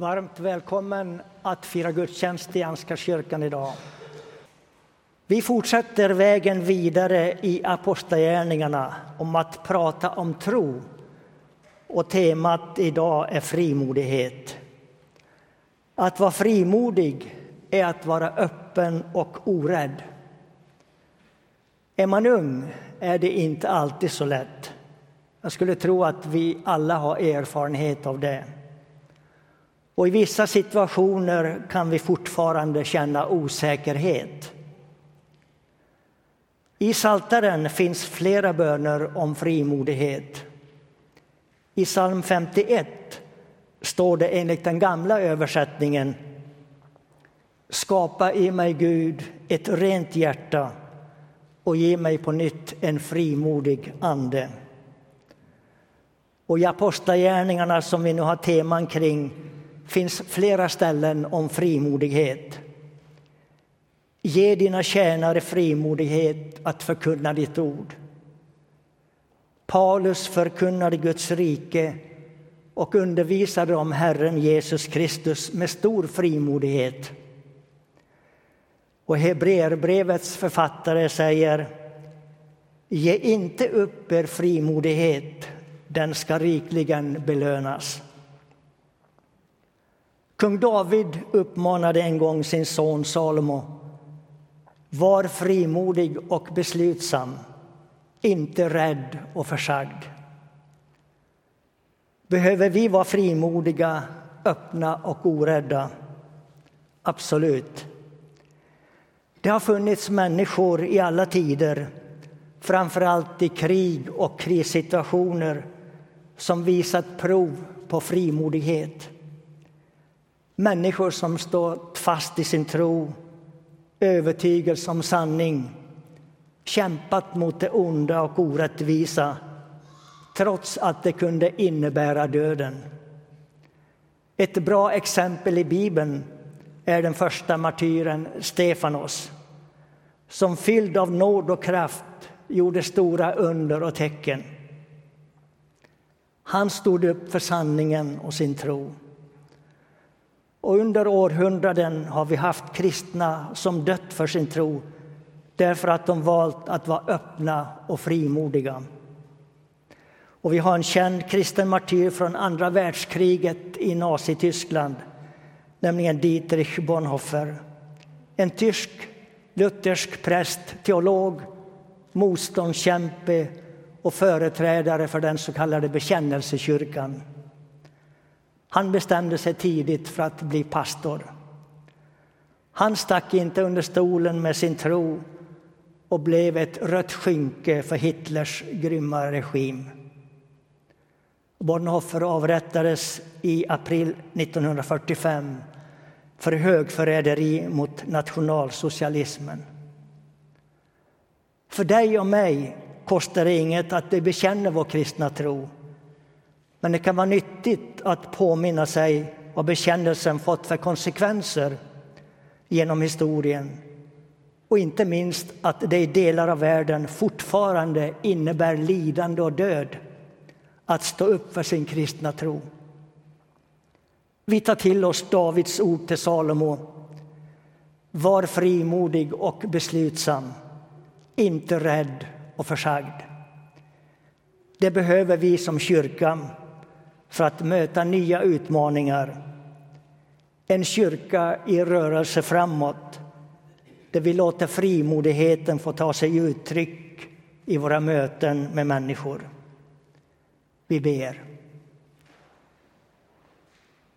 Varmt välkommen att fira gudstjänst i Anska kyrkan idag. Vi fortsätter vägen vidare i Apostlagärningarna om att prata om tro. Och temat idag är frimodighet. Att vara frimodig är att vara öppen och orädd. Är man ung är det inte alltid så lätt. Jag skulle tro att vi alla har erfarenhet av det. Och i vissa situationer kan vi fortfarande känna osäkerhet. I Saltaren finns flera böner om frimodighet. I psalm 51 står det enligt den gamla översättningen Skapa i mig, Gud, ett rent hjärta och ge mig på nytt en frimodig ande. Och i Apostlagärningarna, som vi nu har teman kring, finns flera ställen om frimodighet. Ge dina tjänare frimodighet att förkunna ditt ord. Paulus förkunnade Guds rike och undervisade om Herren Jesus Kristus med stor frimodighet. Och Hebreerbrevets författare säger Ge inte upp er frimodighet, den ska rikligen belönas. Kung David uppmanade en gång sin son Salomo Var frimodig och beslutsam, inte rädd och försagd. Behöver vi vara frimodiga, öppna och orädda? Absolut. Det har funnits människor i alla tider, framför allt i krig och krissituationer som visat prov på frimodighet. Människor som stått fast i sin tro, övertygelse om sanning kämpat mot det onda och orättvisa trots att det kunde innebära döden. Ett bra exempel i Bibeln är den första martyren Stefanos som fylld av nåd och kraft gjorde stora under och tecken. Han stod upp för sanningen och sin tro. Och under århundraden har vi haft kristna som dött för sin tro därför att de valt att vara öppna och frimodiga. Och vi har en känd kristen martyr från andra världskriget i Nazityskland nämligen Dietrich Bonhoeffer. En tysk luthersk präst, teolog, motståndskämpe och företrädare för den så kallade bekännelsekyrkan. Han bestämde sig tidigt för att bli pastor. Han stack inte under stolen med sin tro och blev ett rött skynke för Hitlers grymma regim. Bonhoeffer avrättades i april 1945 för högförräderi mot nationalsocialismen. För dig och mig kostar det inget att vi bekänner vår kristna tro. Men det kan vara nyttigt att påminna sig vad bekännelsen fått för konsekvenser genom historien och inte minst att det i delar av världen fortfarande innebär lidande och död att stå upp för sin kristna tro. Vi tar till oss Davids ord till Salomo. Var frimodig och beslutsam, inte rädd och försagd. Det behöver vi som kyrka för att möta nya utmaningar. En kyrka i rörelse framåt där vi låter frimodigheten få ta sig uttryck i våra möten med människor. Vi ber.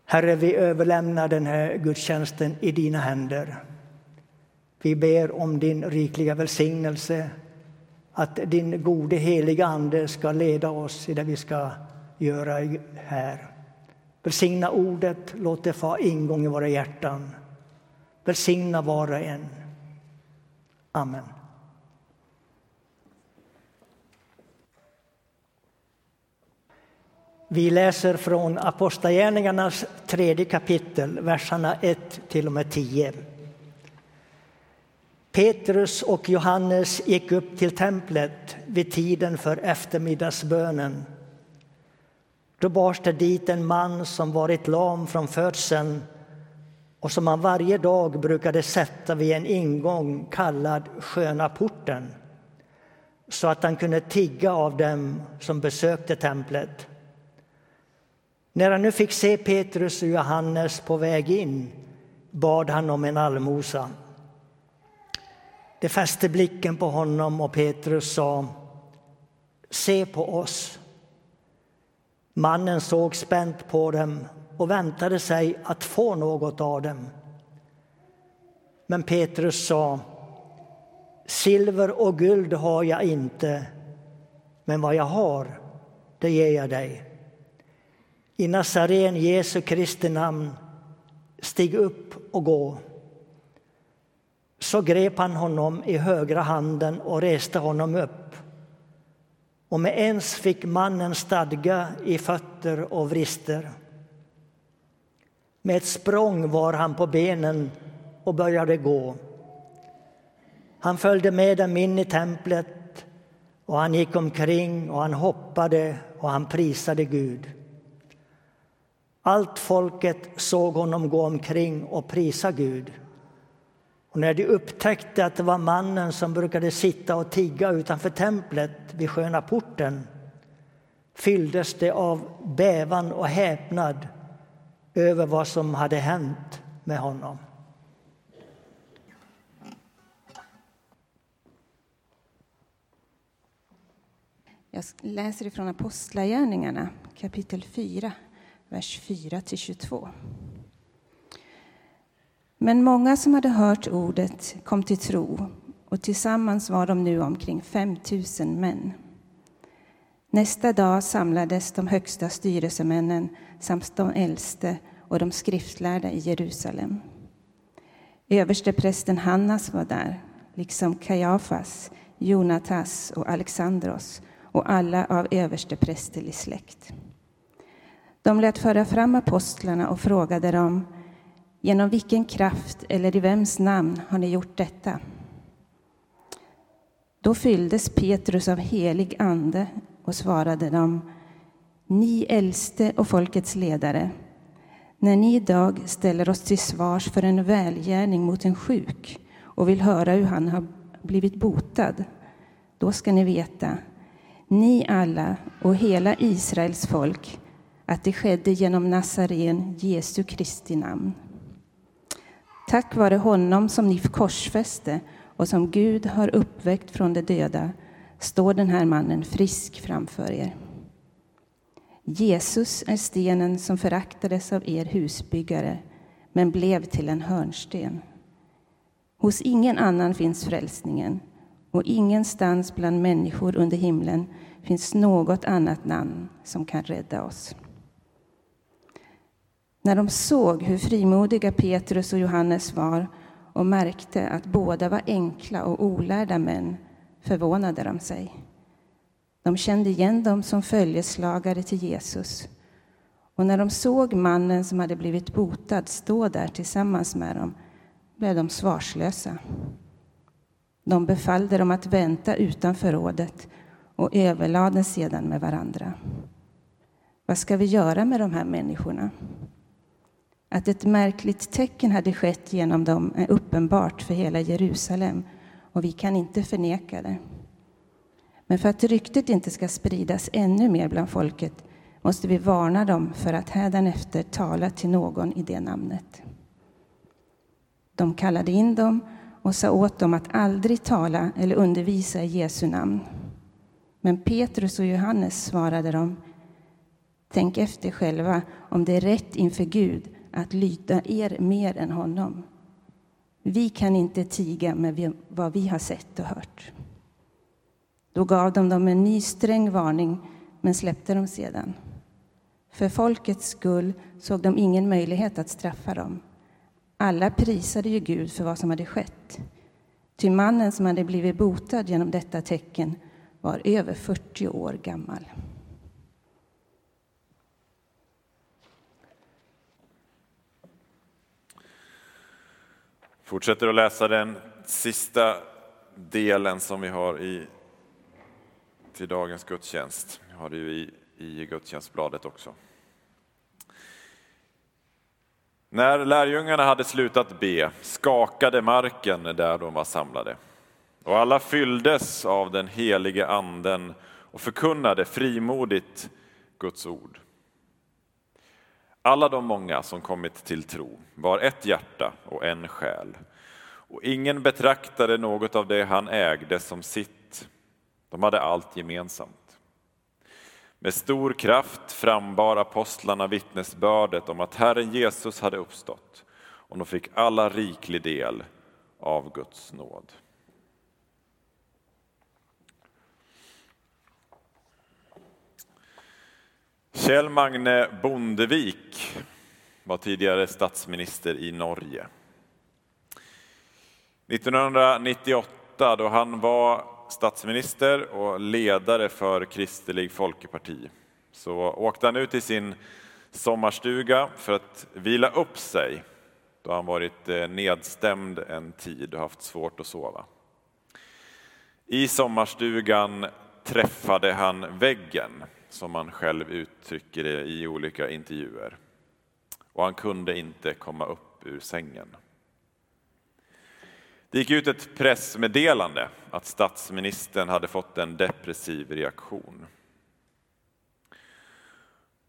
Herre, vi överlämnar den här gudstjänsten i dina händer. Vi ber om din rikliga välsignelse, att din gode heliga Ande ska leda oss i det vi ska göra här. Välsigna ordet, låt det få ingång i våra hjärtan. Välsigna var och en. Amen. Vi läser från Apostlagärningarnas tredje kapitel, verserna 1 till och med 10. Petrus och Johannes gick upp till templet vid tiden för eftermiddagsbönen. Då bars det dit en man som varit lam från födseln och som han varje dag brukade sätta vid en ingång kallad Sköna porten så att han kunde tigga av dem som besökte templet. När han nu fick se Petrus och Johannes på väg in bad han om en allmosa. De fäste blicken på honom och Petrus sa Se på oss. Mannen såg spänt på dem och väntade sig att få något av dem. Men Petrus sa Silver och guld har jag inte, men vad jag har, det ger jag dig. I Nazaren Jesu Kristi namn, stig upp och gå. Så grep han honom i högra handen och reste honom upp. Och med ens fick mannen stadga i fötter och vrister. Med ett språng var han på benen och började gå. Han följde med dem in i templet och han gick omkring och han hoppade och han prisade Gud. Allt folket såg honom gå omkring och prisa Gud. Och när de upptäckte att det var mannen som brukade sitta och tigga utanför templet vid Sköna porten fylldes de av bävan och häpnad över vad som hade hänt med honom. Jag läser ifrån Apostlagärningarna kapitel 4, vers 4-22. Men många som hade hört ordet kom till tro och tillsammans var de nu omkring 5 000 män. Nästa dag samlades de högsta styrelsemännen samt de äldste och de skriftlärda i Jerusalem. Översteprästen Hannas var där, liksom Kajafas, Jonatas och Alexandros och alla av översteprästerlig släkt. De lät föra fram apostlarna och frågade dem genom vilken kraft eller i vems namn har ni gjort detta? Då fylldes Petrus av helig ande och svarade dem Ni äldste och folkets ledare, när ni idag ställer oss till svars för en välgärning mot en sjuk och vill höra hur han har blivit botad, då ska ni veta ni alla och hela Israels folk, att det skedde genom Nazaren, Jesu Kristi namn. Tack vare honom som ni korsfäste och som Gud har uppväckt från de döda står den här mannen frisk framför er. Jesus är stenen som föraktades av er husbyggare men blev till en hörnsten. Hos ingen annan finns frälsningen och ingenstans bland människor under himlen finns något annat namn som kan rädda oss. När de såg hur frimodiga Petrus och Johannes var och märkte att båda var enkla och olärda män förvånade de sig. De kände igen dem som följeslagare till Jesus. Och när de såg mannen som hade blivit botad stå där tillsammans med dem blev de svarslösa. De befallde dem att vänta utanför rådet och överlade sedan med varandra. Vad ska vi göra med de här människorna? Att ett märkligt tecken hade skett genom dem är uppenbart för hela Jerusalem och vi kan inte förneka det. Men för att ryktet inte ska spridas ännu mer bland folket måste vi varna dem för att hädanefter tala till någon i det namnet. De kallade in dem och sa åt dem att aldrig tala eller undervisa i Jesu namn. Men Petrus och Johannes svarade dem Tänk efter själva om det är rätt inför Gud att lyda er mer än honom. Vi kan inte tiga med vad vi har sett och hört. Då gav de dem en ny sträng varning, men släppte dem sedan. För folkets skull såg de ingen möjlighet att straffa dem. Alla prisade ju Gud för vad som hade skett. Ty mannen som hade blivit botad genom detta tecken var över 40 år gammal. Fortsätter att läsa den sista delen som vi har i, till dagens gudstjänst. Vi har det ju i i gudstjänstbladet också. När lärjungarna hade slutat be skakade marken där de var samlade och alla fylldes av den helige anden och förkunnade frimodigt Guds ord. Alla de många som kommit till tro var ett hjärta och en själ och ingen betraktade något av det han ägde som sitt. De hade allt gemensamt. Med stor kraft frambar apostlarna vittnesbördet om att Herren Jesus hade uppstått och de fick alla riklig del av Guds nåd. Kjell Magne Bondevik var tidigare statsminister i Norge. 1998 då han var statsminister och ledare för Kristelig Folkeparti så åkte han ut till sin sommarstuga för att vila upp sig då han varit eh, nedstämd en tid och haft svårt att sova. I sommarstugan träffade han väggen, som han själv uttrycker det i olika intervjuer. Och han kunde inte komma upp ur sängen. Det gick ut ett pressmeddelande att statsministern hade fått en depressiv reaktion.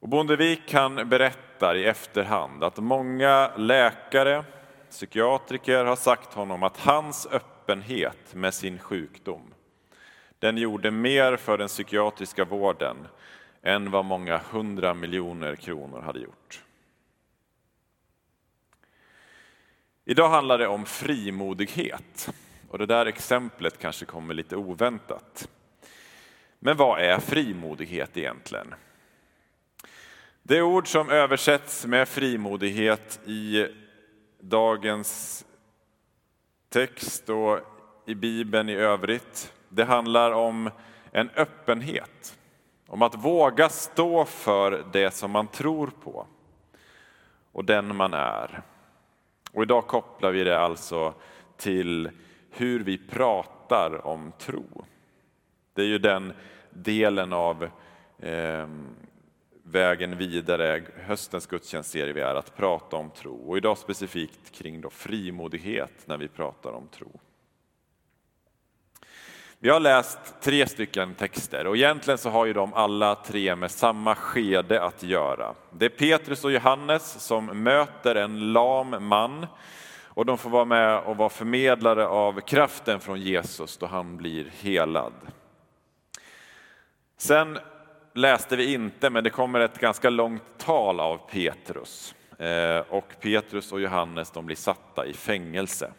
Och Bondevik kan berättar i efterhand att många läkare, psykiatriker har sagt honom att hans öppenhet med sin sjukdom, den gjorde mer för den psykiatriska vården än vad många hundra miljoner kronor hade gjort. Idag handlar det om frimodighet och det där exemplet kanske kommer lite oväntat. Men vad är frimodighet egentligen? Det ord som översätts med frimodighet i dagens text och i Bibeln i övrigt, det handlar om en öppenhet. Om att våga stå för det som man tror på och den man är. Och idag kopplar vi det alltså till hur vi pratar om tro. Det är ju den delen av eh, vägen vidare, höstens gudstjänstserie vi är, att prata om tro. Och idag specifikt kring då frimodighet när vi pratar om tro. Vi har läst tre stycken texter och egentligen så har ju de alla tre med samma skede att göra. Det är Petrus och Johannes som möter en lam man och de får vara med och vara förmedlare av kraften från Jesus då han blir helad. Sen läste vi inte, men det kommer ett ganska långt tal av Petrus. Eh, och Petrus och Johannes de blir satta i fängelse.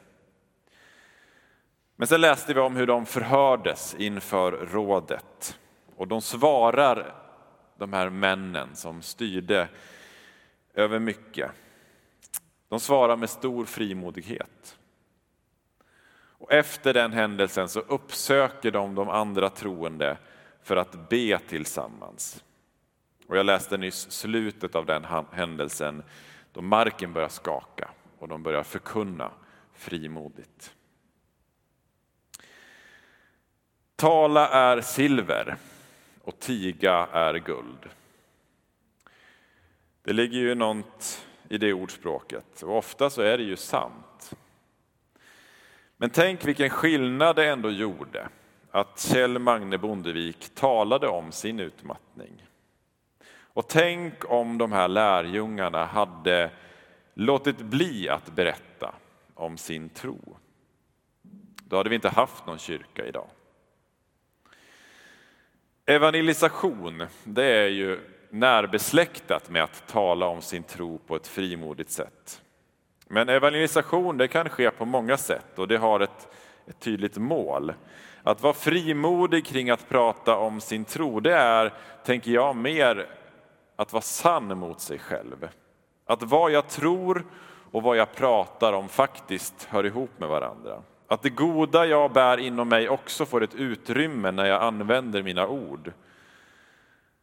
Men sen läste vi om hur de förhördes inför rådet. Och de svarar, de här männen som styrde över mycket. De svarar med stor frimodighet. Och efter den händelsen så uppsöker de de andra troende för att be tillsammans. Och jag läste nyss slutet av den händelsen då marken börjar skaka och de börjar förkunna frimodigt. Tala är silver och tiga är guld. Det ligger ju något i det ordspråket och ofta så är det ju sant. Men tänk vilken skillnad det ändå gjorde att Kjell Magne Bondevik talade om sin utmattning. Och tänk om de här lärjungarna hade låtit bli att berätta om sin tro. Då hade vi inte haft någon kyrka idag. Evangelisation, det är ju närbesläktat med att tala om sin tro på ett frimodigt sätt. Men evangelisation det kan ske på många sätt och det har ett, ett tydligt mål. Att vara frimodig kring att prata om sin tro, det är, tänker jag, mer att vara sann mot sig själv. Att vad jag tror och vad jag pratar om faktiskt hör ihop med varandra. Att det goda jag bär inom mig också får ett utrymme när jag använder mina ord.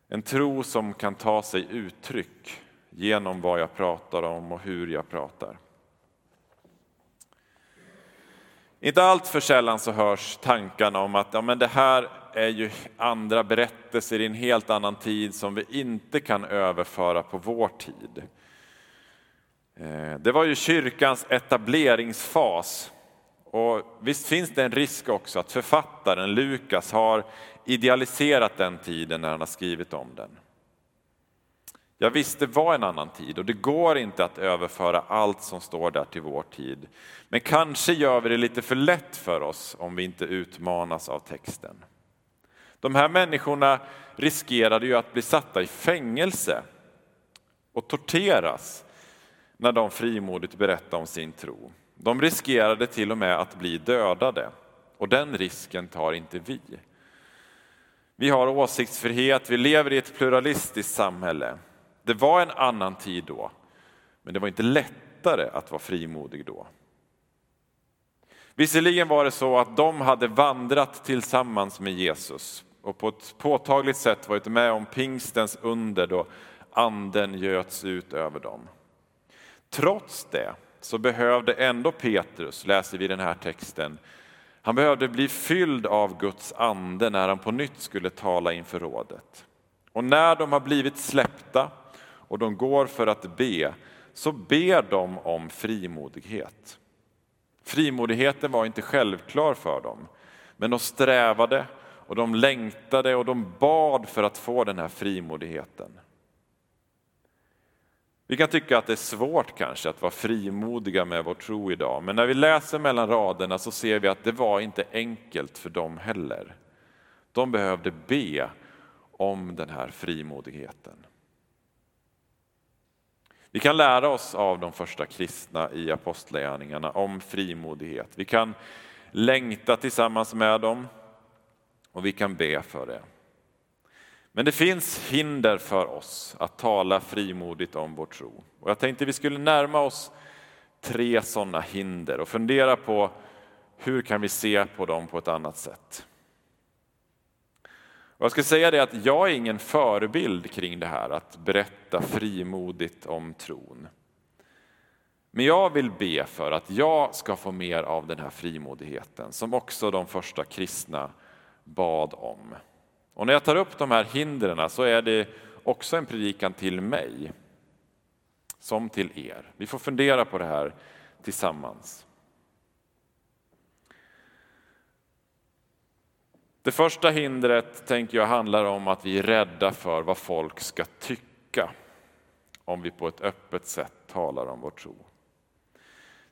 En tro som kan ta sig uttryck genom vad jag pratar om och hur jag pratar. Inte allt för sällan så hörs tankarna om att ja, men det här är ju andra berättelser i en helt annan tid som vi inte kan överföra på vår tid. Eh, det var ju kyrkans etableringsfas. Och visst finns det en risk också att författaren Lukas har idealiserat den tiden när han har skrivit om den. Ja visst, det var en annan tid och det går inte att överföra allt som står där till vår tid. Men kanske gör vi det lite för lätt för oss om vi inte utmanas av texten. De här människorna riskerade ju att bli satta i fängelse och torteras när de frimodigt berättade om sin tro. De riskerade till och med att bli dödade och den risken tar inte vi. Vi har åsiktsfrihet, vi lever i ett pluralistiskt samhälle. Det var en annan tid då, men det var inte lättare att vara frimodig då. Visserligen var det så att de hade vandrat tillsammans med Jesus och på ett påtagligt sätt varit med om pingstens under då anden göts ut över dem. Trots det så behövde ändå Petrus, läser vi i den här texten, han behövde bli fylld av Guds ande när han på nytt skulle tala inför rådet. Och när de har blivit släppta och de går för att be, så ber de om frimodighet. Frimodigheten var inte självklar för dem, men de strävade och de längtade och de bad för att få den här frimodigheten. Vi kan tycka att det är svårt kanske att vara frimodiga med vår tro idag, men när vi läser mellan raderna så ser vi att det var inte enkelt för dem heller. De behövde be om den här frimodigheten. Vi kan lära oss av de första kristna i apostlagärningarna om frimodighet. Vi kan längta tillsammans med dem och vi kan be för det. Men det finns hinder för oss att tala frimodigt om vår tro. Och jag tänkte vi skulle närma oss tre sådana hinder och fundera på hur kan vi se på dem på ett annat sätt. Och jag ska säga det att jag är ingen förebild kring det här att berätta frimodigt om tron. Men jag vill be för att jag ska få mer av den här frimodigheten som också de första kristna bad om. Och när jag tar upp de här hindren så är det också en predikan till mig som till er. Vi får fundera på det här tillsammans. Det första hindret tänker jag handlar om att vi är rädda för vad folk ska tycka om vi på ett öppet sätt talar om vår tro.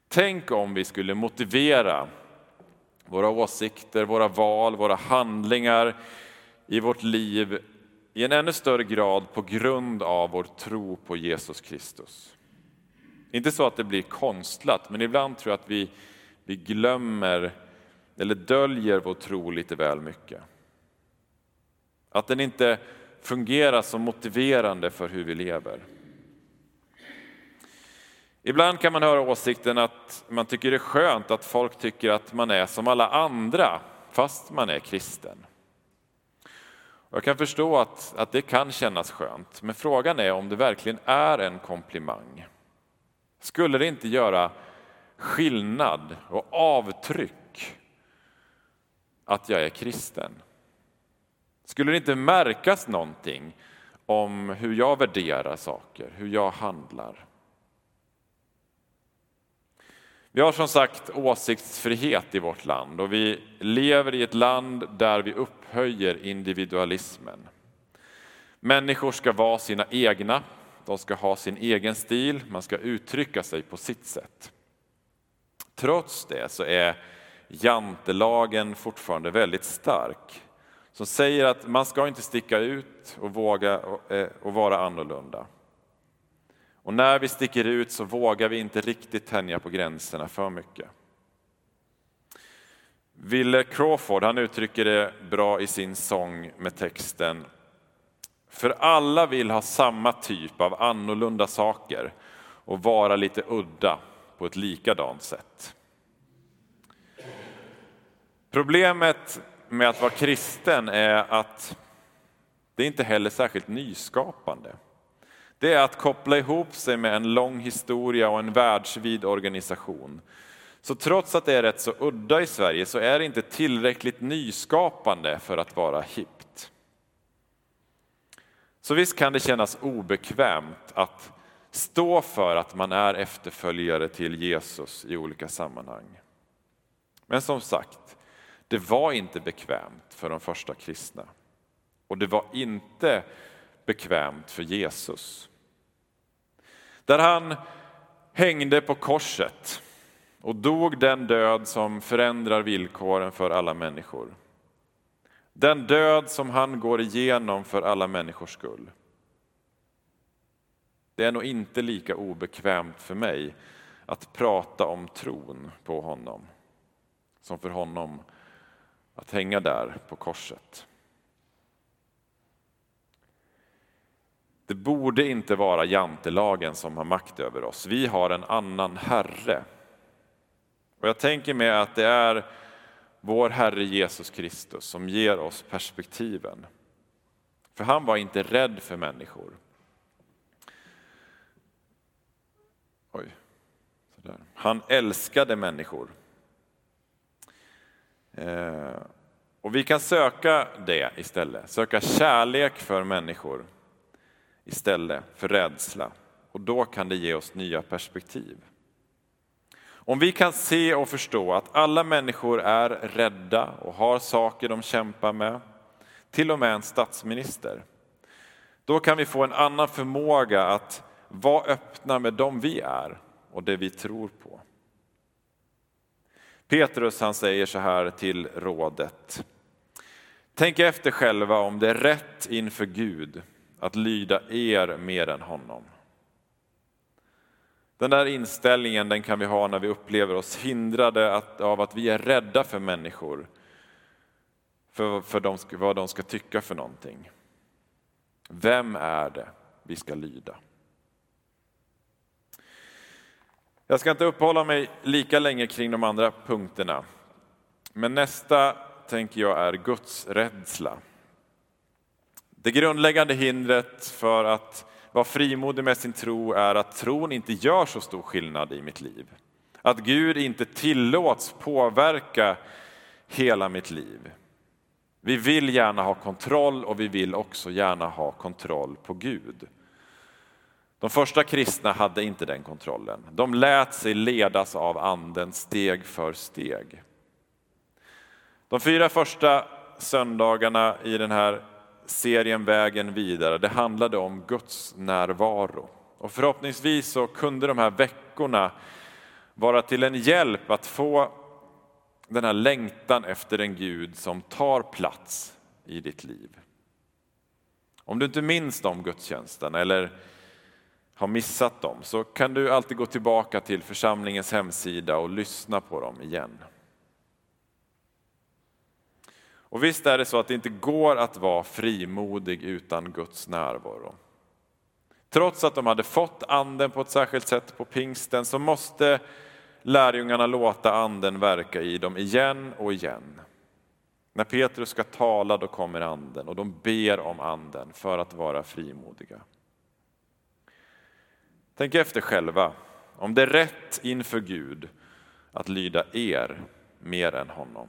Tänk om vi skulle motivera våra åsikter, våra val, våra handlingar i vårt liv i en ännu större grad på grund av vår tro på Jesus Kristus. Inte så att det blir konstlat, men ibland tror jag att vi, vi glömmer eller döljer vår tro lite väl mycket. Att den inte fungerar som motiverande för hur vi lever. Ibland kan man höra åsikten att man tycker det är skönt att folk tycker att man är som alla andra fast man är kristen. Jag kan förstå att, att det kan kännas skönt, men frågan är om det verkligen är en komplimang. Skulle det inte göra skillnad och avtryck att jag är kristen? Skulle det inte märkas någonting om hur jag värderar saker, hur jag handlar? Vi har som sagt åsiktsfrihet i vårt land och vi lever i ett land där vi upphöjer individualismen. Människor ska vara sina egna, de ska ha sin egen stil, man ska uttrycka sig på sitt sätt. Trots det så är jantelagen fortfarande väldigt stark som säger att man ska inte sticka ut och våga och eh, vara annorlunda. Och när vi sticker ut så vågar vi inte riktigt tänja på gränserna för mycket. Wille Crawford han uttrycker det bra i sin sång med texten För alla vill ha samma typ av annorlunda saker och vara lite udda på ett likadant sätt. Problemet med att vara kristen är att det inte heller är särskilt nyskapande det är att koppla ihop sig med en lång historia och en världsvid organisation Så trots att det är rätt så udda i Sverige så är det inte tillräckligt nyskapande för att vara hippt. Så visst kan det kännas obekvämt att stå för att man är efterföljare till Jesus i olika sammanhang. Men som sagt, det var inte bekvämt för de första kristna. Och det var inte bekvämt för Jesus. Där han hängde på korset och dog den död som förändrar villkoren för alla människor. Den död som han går igenom för alla människors skull. Det är nog inte lika obekvämt för mig att prata om tron på honom som för honom att hänga där på korset. Det borde inte vara jantelagen som har makt över oss. Vi har en annan Herre. Och jag tänker mig att det är vår Herre Jesus Kristus som ger oss perspektiven. För han var inte rädd för människor. Oj. Sådär. Han älskade människor. Eh, och vi kan söka det istället, söka kärlek för människor istället för rädsla. Och då kan det ge oss nya perspektiv. Om vi kan se och förstå att alla människor är rädda och har saker de kämpar med, till och med en statsminister, då kan vi få en annan förmåga att vara öppna med dem vi är och det vi tror på. Petrus han säger så här till rådet. Tänk efter själva om det är rätt inför Gud att lyda er mer än honom. Den där inställningen den kan vi ha när vi upplever oss hindrade att, av att vi är rädda för människor, för, för de, vad de ska tycka för någonting. Vem är det vi ska lyda? Jag ska inte uppehålla mig lika länge kring de andra punkterna. Men nästa tänker jag är Guds rädsla. Det grundläggande hindret för att vara frimodig med sin tro är att tron inte gör så stor skillnad i mitt liv. Att Gud inte tillåts påverka hela mitt liv. Vi vill gärna ha kontroll och vi vill också gärna ha kontroll på Gud. De första kristna hade inte den kontrollen. De lät sig ledas av anden steg för steg. De fyra första söndagarna i den här serien Vägen vidare, det handlade om Guds närvaro. Och förhoppningsvis så kunde de här veckorna vara till en hjälp att få den här längtan efter en Gud som tar plats i ditt liv. Om du inte minns de gudstjänsterna eller har missat dem så kan du alltid gå tillbaka till församlingens hemsida och lyssna på dem igen. Och visst är det så att det inte går att vara frimodig utan Guds närvaro. Trots att de hade fått anden på ett särskilt sätt på pingsten så måste lärjungarna låta anden verka i dem igen och igen. När Petrus ska tala då kommer anden och de ber om anden för att vara frimodiga. Tänk efter själva, om det är rätt inför Gud att lyda er mer än honom.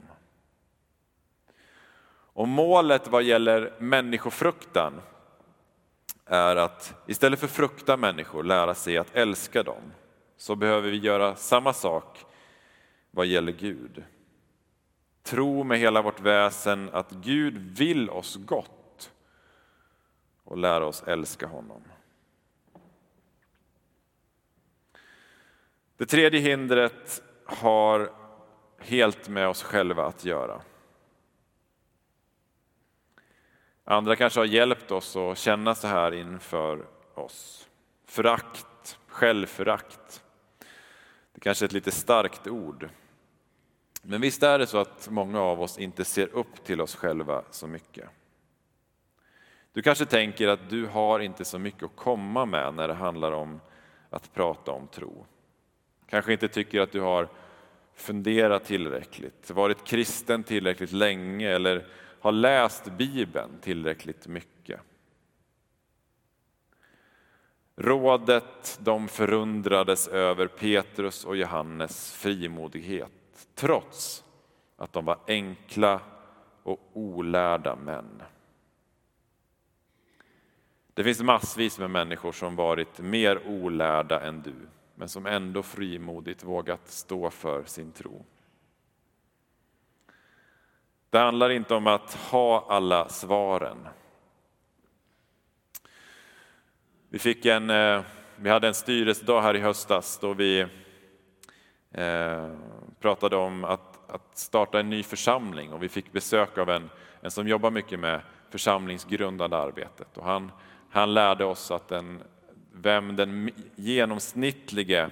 Och målet vad gäller människofruktan är att istället för frukta människor lära sig att älska dem, så behöver vi göra samma sak vad gäller Gud. Tro med hela vårt väsen att Gud vill oss gott och lära oss älska honom. Det tredje hindret har helt med oss själva att göra. Andra kanske har hjälpt oss att känna så här inför oss. Förakt, självförakt. Det kanske är ett lite starkt ord. Men visst är det så att många av oss inte ser upp till oss själva så mycket. Du kanske tänker att du har inte så mycket att komma med när det handlar om att prata om tro. Kanske inte tycker att du har funderat tillräckligt, varit kristen tillräckligt länge eller har läst Bibeln tillräckligt mycket. Rådet de förundrades över Petrus och Johannes frimodighet trots att de var enkla och olärda män. Det finns massvis med människor som varit mer olärda än du, men som ändå frimodigt vågat stå för sin tro. Det handlar inte om att ha alla svaren. Vi, fick en, eh, vi hade en styrelsedag här i höstas då vi eh, pratade om att, att starta en ny församling och vi fick besök av en, en som jobbar mycket med församlingsgrundande arbetet. Och han, han lärde oss att den, vem den genomsnittlige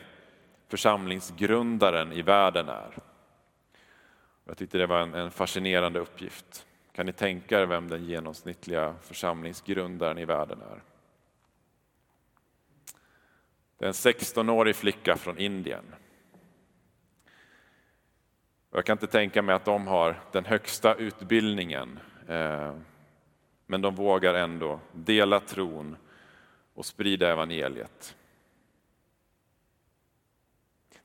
församlingsgrundaren i världen är. Jag tyckte det var en, en fascinerande uppgift. Kan ni tänka er vem den genomsnittliga församlingsgrundaren i världen är? Det är en 16-årig flicka från Indien. Jag kan inte tänka mig att de har den högsta utbildningen, eh, men de vågar ändå dela tron och sprida evangeliet.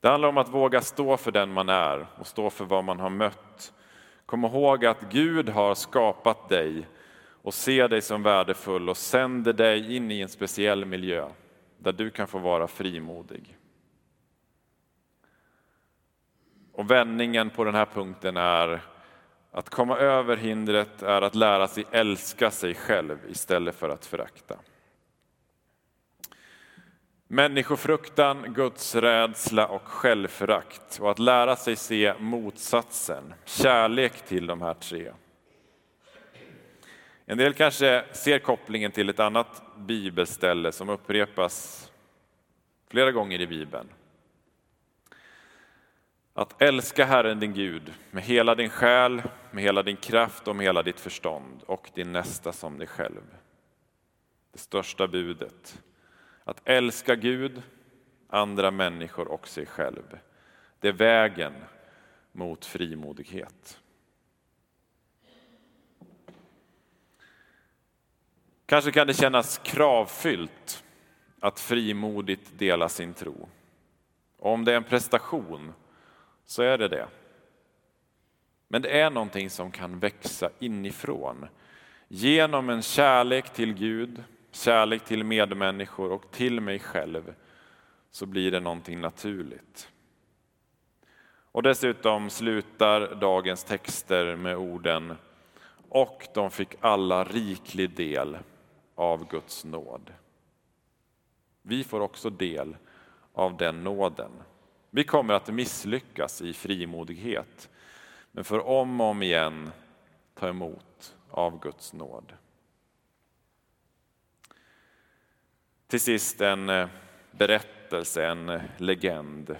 Det handlar om att våga stå för den man är och stå för vad man har mött. Kom ihåg att Gud har skapat dig och ser dig som värdefull och sänder dig in i en speciell miljö där du kan få vara frimodig. Och vändningen på den här punkten är att komma över hindret är att lära sig älska sig själv istället för att förakta. Människofruktan, Guds rädsla och självförakt och att lära sig se motsatsen, kärlek till de här tre. En del kanske ser kopplingen till ett annat bibelställe som upprepas flera gånger i Bibeln. Att älska Herren din Gud med hela din själ, med hela din kraft och med hela ditt förstånd och din nästa som dig själv. Det största budet. Att älska Gud, andra människor och sig själv. Det är vägen mot frimodighet. Kanske kan det kännas kravfyllt att frimodigt dela sin tro. Och om det är en prestation så är det det. Men det är någonting som kan växa inifrån genom en kärlek till Gud, kärlek till medmänniskor och till mig själv så blir det någonting naturligt. Och dessutom slutar dagens texter med orden och de fick alla riklig del av Guds nåd. Vi får också del av den nåden. Vi kommer att misslyckas i frimodighet, men för om och om igen ta emot av Guds nåd. Till sist en eh, berättelse, en eh, legend.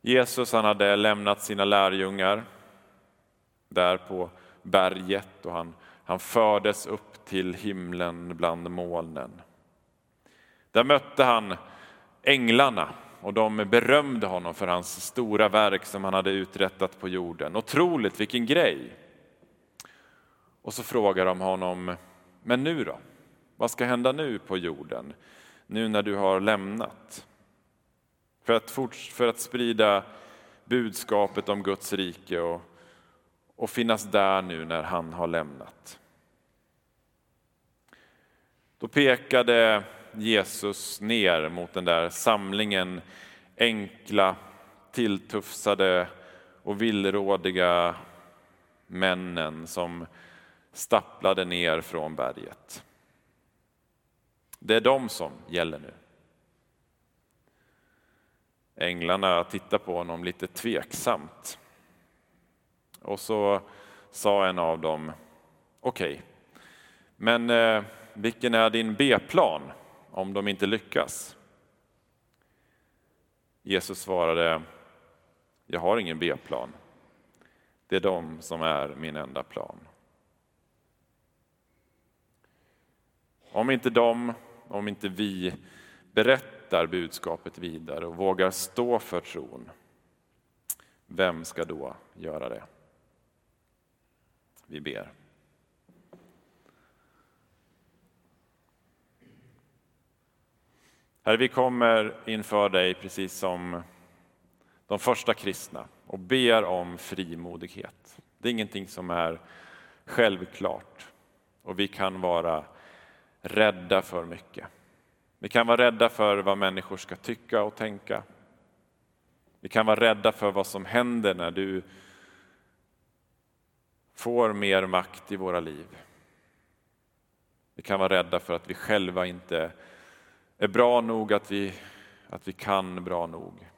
Jesus han hade lämnat sina lärjungar där på berget och han, han fördes upp till himlen bland molnen. Där mötte han änglarna och de berömde honom för hans stora verk som han hade uträttat på jorden. Otroligt, vilken grej! Och så frågar de honom, men nu då? Vad ska hända nu på jorden? Nu när du har lämnat? För att, för att sprida budskapet om Guds rike och, och finnas där nu när han har lämnat. Då pekade Jesus ner mot den där samlingen enkla, tilltufsade och villrådiga männen som stapplade ner från berget. Det är de som gäller nu. Änglarna tittar på honom lite tveksamt. Och så sa en av dem, okej, okay, men eh, vilken är din B-plan om de inte lyckas? Jesus svarade, jag har ingen B-plan. Det är de som är min enda plan. Om inte de, om inte vi berättar budskapet vidare och vågar stå för tron, vem ska då göra det? Vi ber. Herre, vi kommer inför dig precis som de första kristna och ber om frimodighet. Det är ingenting som är självklart och vi kan vara rädda för mycket. Vi kan vara rädda för vad människor ska tycka och tänka. Vi kan vara rädda för vad som händer när du får mer makt i våra liv. Vi kan vara rädda för att vi själva inte är bra nog, att vi, att vi kan bra nog.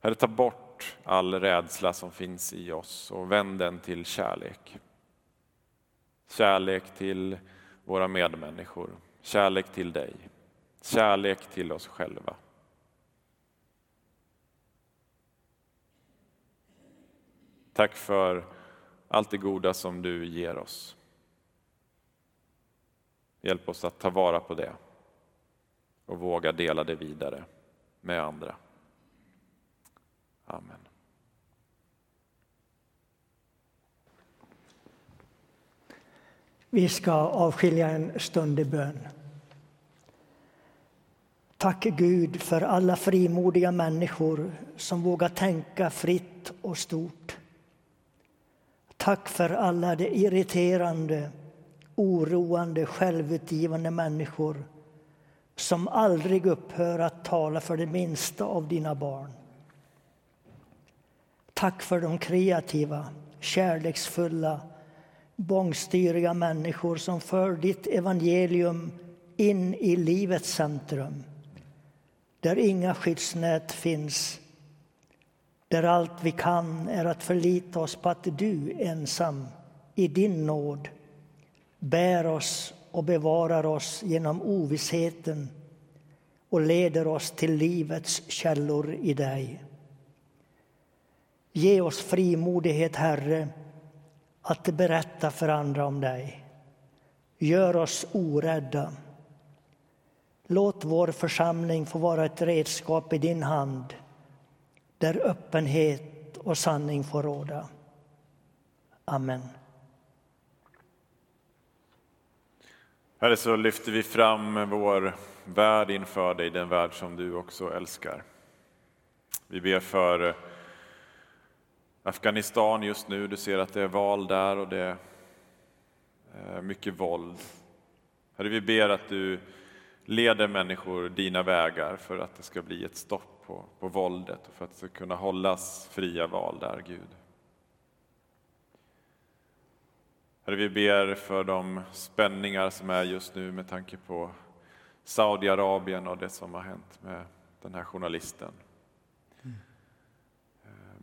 Herre, ta bort all rädsla som finns i oss och vänd den till kärlek. Kärlek till våra medmänniskor, kärlek till dig, kärlek till oss själva. Tack för allt det goda som du ger oss. Hjälp oss att ta vara på det och våga dela det vidare med andra. Amen. Vi ska avskilja en stund i bön. Tack Gud för alla frimodiga människor som vågar tänka fritt och stort. Tack för alla de irriterande, oroande, självutgivande människor som aldrig upphör att tala för det minsta av dina barn. Tack för de kreativa, kärleksfulla, bångstyriga människor som för ditt evangelium in i livets centrum där inga skyddsnät finns där allt vi kan är att förlita oss på att du ensam i din nåd bär oss och bevarar oss genom ovissheten och leder oss till livets källor i dig. Ge oss frimodighet, Herre, att berätta för andra om dig. Gör oss orädda. Låt vår församling få vara ett redskap i din hand där öppenhet och sanning får råda. Amen. Herre, så lyfter vi fram vår värld inför dig, den värld som du också älskar. Vi ber för Afghanistan just nu. Du ser att det är val där och det är eh, mycket våld. Herre, vi ber att du leder människor dina vägar för att det ska bli ett stopp på, på våldet och för att det ska kunna hållas fria val där, Gud. Herre, vi ber för de spänningar som är just nu med tanke på Saudiarabien och det som har hänt med den här journalisten.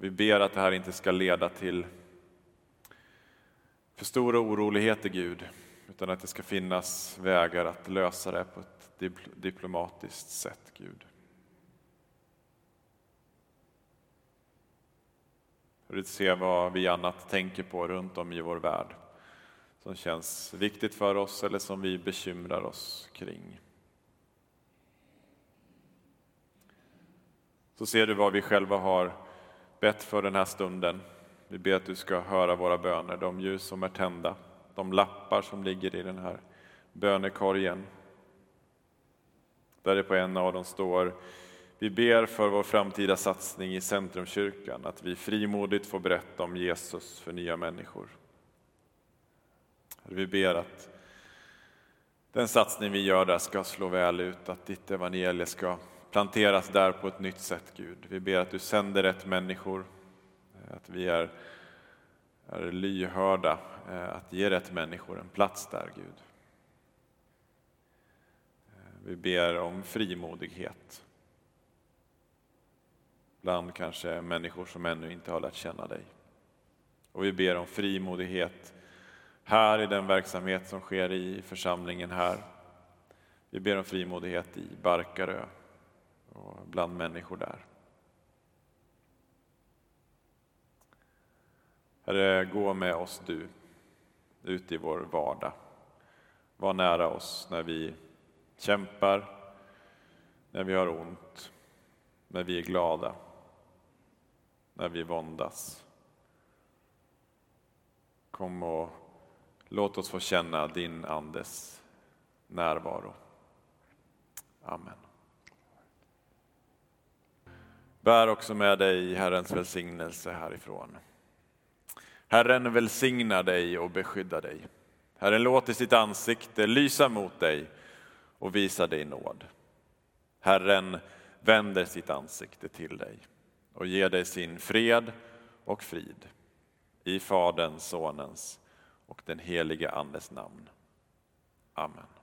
Vi ber att det här inte ska leda till för stora oroligheter, Gud, utan att det ska finnas vägar att lösa det på ett diplomatiskt sätt, Gud. För att se vad vi annat tänker på runt om i vår värld som känns viktigt för oss eller som vi bekymrar oss kring. Så ser du vad vi själva har bett för den här stunden. Vi ber att du ska höra våra böner, de ljus som är tända, de lappar som ligger i den här bönekorgen. Där det på en av dem står vi ber för vår framtida satsning i Centrumkyrkan, att vi frimodigt får berätta om Jesus för nya människor. Vi ber att den satsning vi gör där ska slå väl ut, att ditt evangelium ska planteras där på ett nytt sätt, Gud. Vi ber att du sänder rätt människor, eh, att vi är, är lyhörda, eh, att ge rätt människor en plats där, Gud. Eh, vi ber om frimodighet bland kanske människor som ännu inte har lärt känna dig. Och vi ber om frimodighet här i den verksamhet som sker i församlingen här. Vi ber om frimodighet i Barkarö och bland människor där. Herre, gå med oss du ut i vår vardag. Var nära oss när vi kämpar, när vi har ont, när vi är glada, när vi våndas. Kom och låt oss få känna din Andes närvaro. Amen. Bär också med dig Herrens välsignelse härifrån. Herren välsignar dig och beskyddar dig. Herren låter sitt ansikte lysa mot dig och visa dig nåd. Herren vänder sitt ansikte till dig och ger dig sin fred och frid. I Faderns, Sonens och den helige Andes namn. Amen.